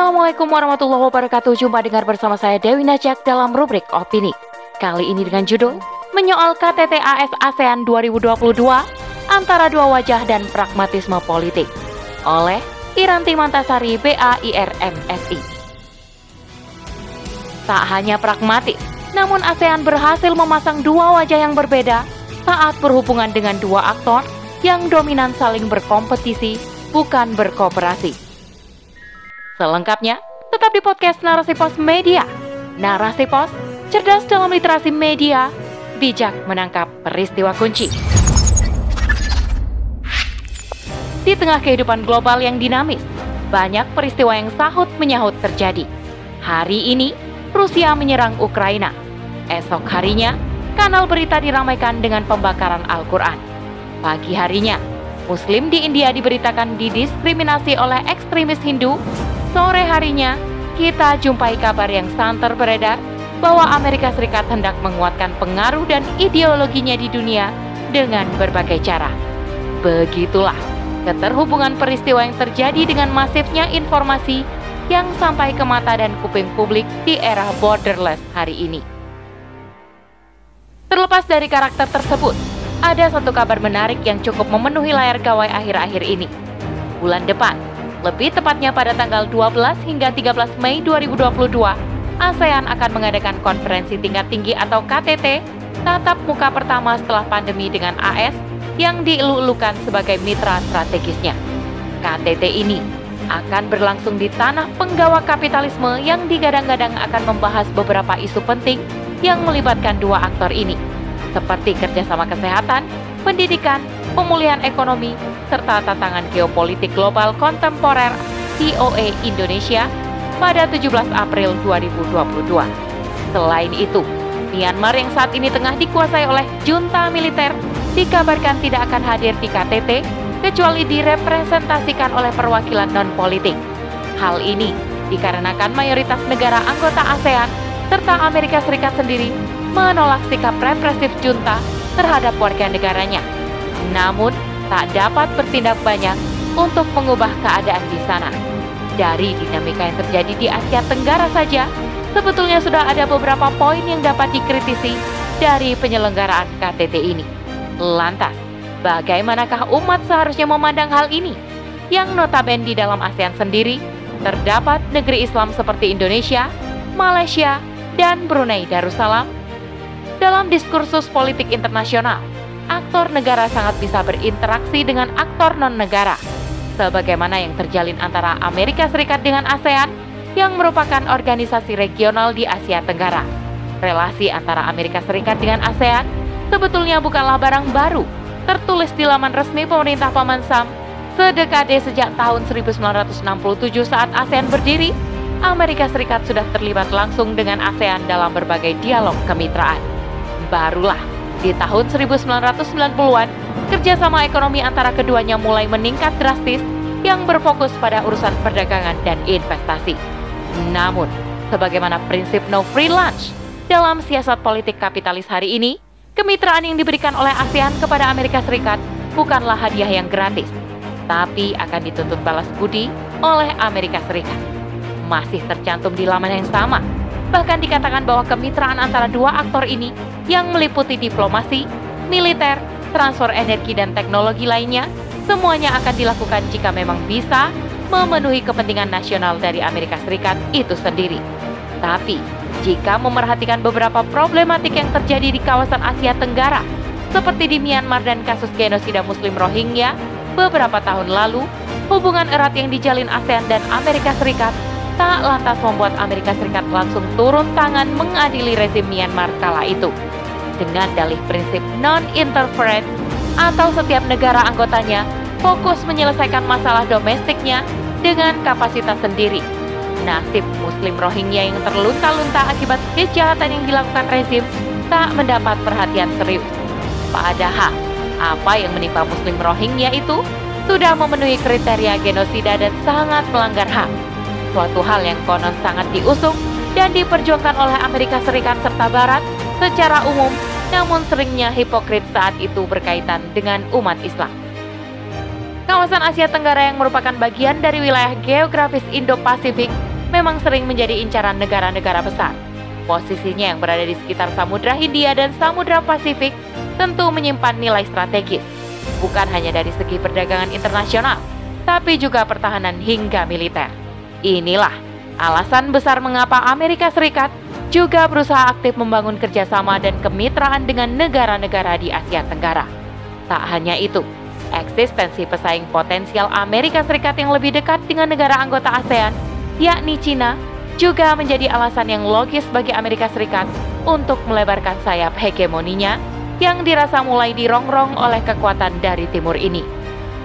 Assalamualaikum warahmatullahi wabarakatuh. Jumpa dengar bersama saya Dewi Najak dalam rubrik Opini. Kali ini dengan judul Menyoal KTT AS ASEAN 2022 Antara dua wajah dan pragmatisme politik. Oleh Iranti Mantasari BAIRMSI Tak hanya pragmatis Namun ASEAN berhasil memasang dua wajah yang berbeda Saat berhubungan dengan dua aktor Yang dominan saling berkompetisi Bukan berkooperasi Selengkapnya, tetap di podcast Narasi Pos Media. Narasi Pos, cerdas dalam literasi media, bijak menangkap peristiwa kunci. Di tengah kehidupan global yang dinamis, banyak peristiwa yang sahut menyahut terjadi. Hari ini, Rusia menyerang Ukraina. Esok harinya, kanal berita diramaikan dengan pembakaran Al-Quran. Pagi harinya, Muslim di India diberitakan didiskriminasi oleh ekstremis Hindu Sore harinya, kita jumpai kabar yang santer beredar bahwa Amerika Serikat hendak menguatkan pengaruh dan ideologinya di dunia dengan berbagai cara. Begitulah keterhubungan peristiwa yang terjadi dengan masifnya informasi yang sampai ke mata dan kuping publik di era borderless hari ini. Terlepas dari karakter tersebut, ada satu kabar menarik yang cukup memenuhi layar gawai akhir-akhir ini. Bulan depan, lebih tepatnya pada tanggal 12 hingga 13 Mei 2022, ASEAN akan mengadakan konferensi tingkat tinggi atau KTT tatap muka pertama setelah pandemi dengan AS yang dielulukan sebagai mitra strategisnya. KTT ini akan berlangsung di tanah penggawa kapitalisme yang digadang-gadang akan membahas beberapa isu penting yang melibatkan dua aktor ini, seperti kerjasama kesehatan, pendidikan, pemulihan ekonomi, serta tantangan geopolitik global kontemporer COE Indonesia pada 17 April 2022. Selain itu, Myanmar yang saat ini tengah dikuasai oleh junta militer dikabarkan tidak akan hadir di KTT kecuali direpresentasikan oleh perwakilan non-politik. Hal ini dikarenakan mayoritas negara anggota ASEAN serta Amerika Serikat sendiri menolak sikap represif junta terhadap warga negaranya. Namun, tak dapat bertindak banyak untuk mengubah keadaan di sana. Dari dinamika yang terjadi di Asia Tenggara saja, sebetulnya sudah ada beberapa poin yang dapat dikritisi dari penyelenggaraan KTT ini. Lantas, bagaimanakah umat seharusnya memandang hal ini? Yang notabene di dalam ASEAN sendiri, terdapat negeri Islam seperti Indonesia, Malaysia, dan Brunei Darussalam dalam diskursus politik internasional, aktor negara sangat bisa berinteraksi dengan aktor non-negara, sebagaimana yang terjalin antara Amerika Serikat dengan ASEAN yang merupakan organisasi regional di Asia Tenggara. Relasi antara Amerika Serikat dengan ASEAN sebetulnya bukanlah barang baru, tertulis di laman resmi pemerintah Paman Sam. Sedekade sejak tahun 1967 saat ASEAN berdiri, Amerika Serikat sudah terlibat langsung dengan ASEAN dalam berbagai dialog kemitraan barulah di tahun 1990-an, kerjasama ekonomi antara keduanya mulai meningkat drastis yang berfokus pada urusan perdagangan dan investasi. Namun, sebagaimana prinsip no free lunch dalam siasat politik kapitalis hari ini, kemitraan yang diberikan oleh ASEAN kepada Amerika Serikat bukanlah hadiah yang gratis, tapi akan dituntut balas budi oleh Amerika Serikat. Masih tercantum di laman yang sama, Bahkan dikatakan bahwa kemitraan antara dua aktor ini yang meliputi diplomasi, militer, transfer energi dan teknologi lainnya, semuanya akan dilakukan jika memang bisa memenuhi kepentingan nasional dari Amerika Serikat itu sendiri. Tapi, jika memerhatikan beberapa problematik yang terjadi di kawasan Asia Tenggara, seperti di Myanmar dan kasus genosida Muslim Rohingya beberapa tahun lalu, hubungan erat yang dijalin ASEAN dan Amerika Serikat tak lantas membuat Amerika Serikat langsung turun tangan mengadili rezim Myanmar kala itu. Dengan dalih prinsip non-interference atau setiap negara anggotanya fokus menyelesaikan masalah domestiknya dengan kapasitas sendiri. Nasib Muslim Rohingya yang terlunta-lunta akibat kejahatan yang dilakukan rezim tak mendapat perhatian serius. Padahal, apa yang menimpa Muslim Rohingya itu sudah memenuhi kriteria genosida dan sangat melanggar HAM suatu hal yang konon sangat diusung dan diperjuangkan oleh Amerika Serikat serta Barat secara umum, namun seringnya hipokrit saat itu berkaitan dengan umat Islam. Kawasan Asia Tenggara yang merupakan bagian dari wilayah geografis Indo-Pasifik memang sering menjadi incaran negara-negara besar. Posisinya yang berada di sekitar Samudra Hindia dan Samudra Pasifik tentu menyimpan nilai strategis, bukan hanya dari segi perdagangan internasional, tapi juga pertahanan hingga militer. Inilah alasan besar mengapa Amerika Serikat juga berusaha aktif membangun kerjasama dan kemitraan dengan negara-negara di Asia Tenggara. Tak hanya itu, eksistensi pesaing potensial Amerika Serikat yang lebih dekat dengan negara anggota ASEAN, yakni Cina, juga menjadi alasan yang logis bagi Amerika Serikat untuk melebarkan sayap hegemoninya yang dirasa mulai dirongrong oleh kekuatan dari timur ini.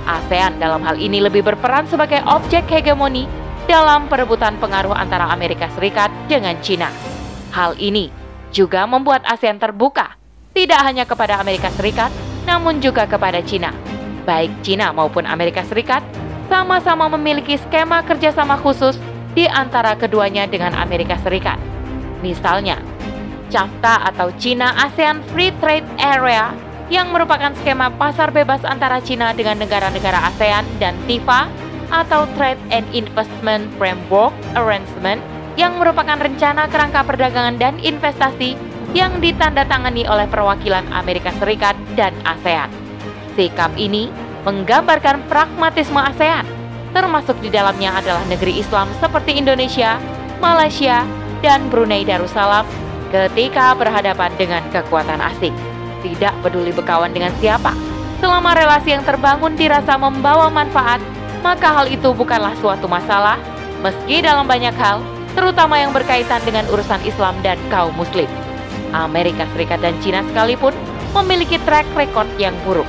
ASEAN dalam hal ini lebih berperan sebagai objek hegemoni dalam perebutan pengaruh antara Amerika Serikat dengan Cina. Hal ini juga membuat ASEAN terbuka, tidak hanya kepada Amerika Serikat, namun juga kepada Cina. Baik Cina maupun Amerika Serikat sama-sama memiliki skema kerjasama khusus di antara keduanya dengan Amerika Serikat. Misalnya, CAFTA atau China ASEAN Free Trade Area yang merupakan skema pasar bebas antara Cina dengan negara-negara ASEAN dan TIFA atau Trade and Investment Framework Arrangement yang merupakan rencana kerangka perdagangan dan investasi yang ditandatangani oleh perwakilan Amerika Serikat dan ASEAN. Sikap ini menggambarkan pragmatisme ASEAN, termasuk di dalamnya adalah negeri Islam seperti Indonesia, Malaysia, dan Brunei Darussalam ketika berhadapan dengan kekuatan asing. Tidak peduli berkawan dengan siapa, selama relasi yang terbangun dirasa membawa manfaat, maka hal itu bukanlah suatu masalah, meski dalam banyak hal, terutama yang berkaitan dengan urusan Islam dan kaum muslim. Amerika Serikat dan Cina sekalipun memiliki track record yang buruk.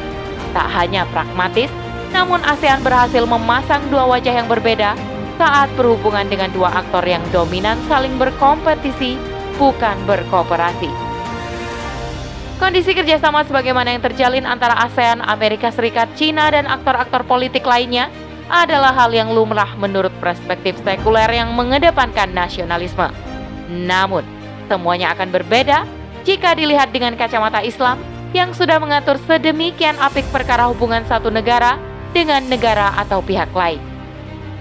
Tak hanya pragmatis, namun ASEAN berhasil memasang dua wajah yang berbeda saat berhubungan dengan dua aktor yang dominan saling berkompetisi, bukan berkooperasi. Kondisi kerjasama sebagaimana yang terjalin antara ASEAN, Amerika Serikat, Cina, dan aktor-aktor politik lainnya adalah hal yang lumrah menurut perspektif sekuler yang mengedepankan nasionalisme. Namun, semuanya akan berbeda jika dilihat dengan kacamata Islam yang sudah mengatur sedemikian apik perkara hubungan satu negara dengan negara atau pihak lain.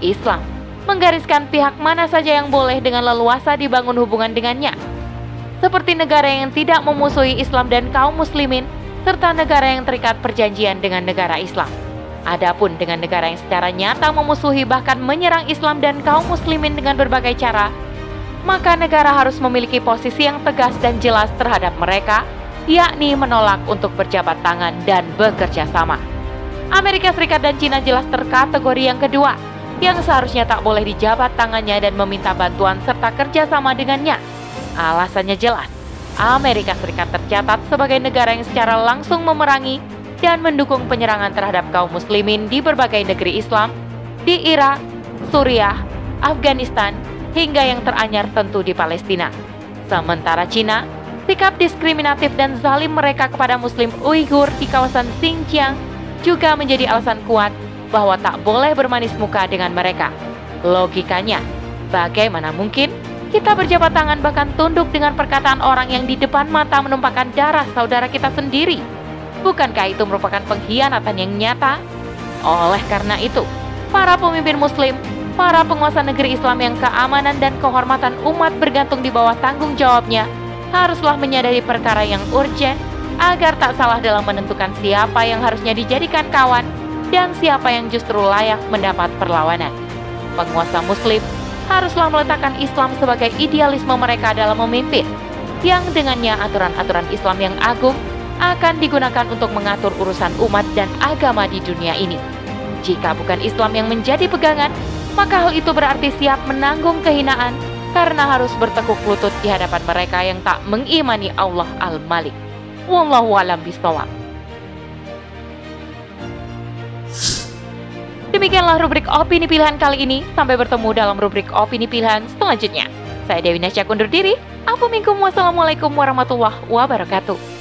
Islam menggariskan pihak mana saja yang boleh dengan leluasa dibangun hubungan dengannya. Seperti negara yang tidak memusuhi Islam dan kaum muslimin, serta negara yang terikat perjanjian dengan negara Islam. Adapun dengan negara yang secara nyata memusuhi bahkan menyerang Islam dan kaum muslimin dengan berbagai cara, maka negara harus memiliki posisi yang tegas dan jelas terhadap mereka, yakni menolak untuk berjabat tangan dan bekerja sama. Amerika Serikat dan Cina jelas terkategori yang kedua, yang seharusnya tak boleh dijabat tangannya dan meminta bantuan serta kerjasama dengannya. Alasannya jelas, Amerika Serikat tercatat sebagai negara yang secara langsung memerangi dan mendukung penyerangan terhadap kaum muslimin di berbagai negeri Islam, di Irak, Suriah, Afghanistan, hingga yang teranyar tentu di Palestina. Sementara Cina, sikap diskriminatif dan zalim mereka kepada Muslim Uighur di kawasan Xinjiang juga menjadi alasan kuat bahwa tak boleh bermanis muka dengan mereka. Logikanya, bagaimana mungkin kita berjabat tangan bahkan tunduk dengan perkataan orang yang di depan mata menumpahkan darah saudara kita sendiri? Bukankah itu merupakan pengkhianatan yang nyata? Oleh karena itu, para pemimpin muslim para penguasa negeri Islam yang keamanan dan kehormatan umat bergantung di bawah tanggung jawabnya haruslah menyadari perkara yang urgent agar tak salah dalam menentukan siapa yang harusnya dijadikan kawan dan siapa yang justru layak mendapat perlawanan. Penguasa muslim haruslah meletakkan Islam sebagai idealisme mereka dalam memimpin, yang dengannya aturan-aturan Islam yang agung akan digunakan untuk mengatur urusan umat dan agama di dunia ini. Jika bukan Islam yang menjadi pegangan, maka hal itu berarti siap menanggung kehinaan karena harus bertekuk lutut di hadapan mereka yang tak mengimani Allah Al-Malik. Wallahu alam bisawab. Demikianlah rubrik opini pilihan kali ini. Sampai bertemu dalam rubrik opini pilihan selanjutnya. Saya Dewi Nasya undur diri. Assalamualaikum warahmatullahi wabarakatuh.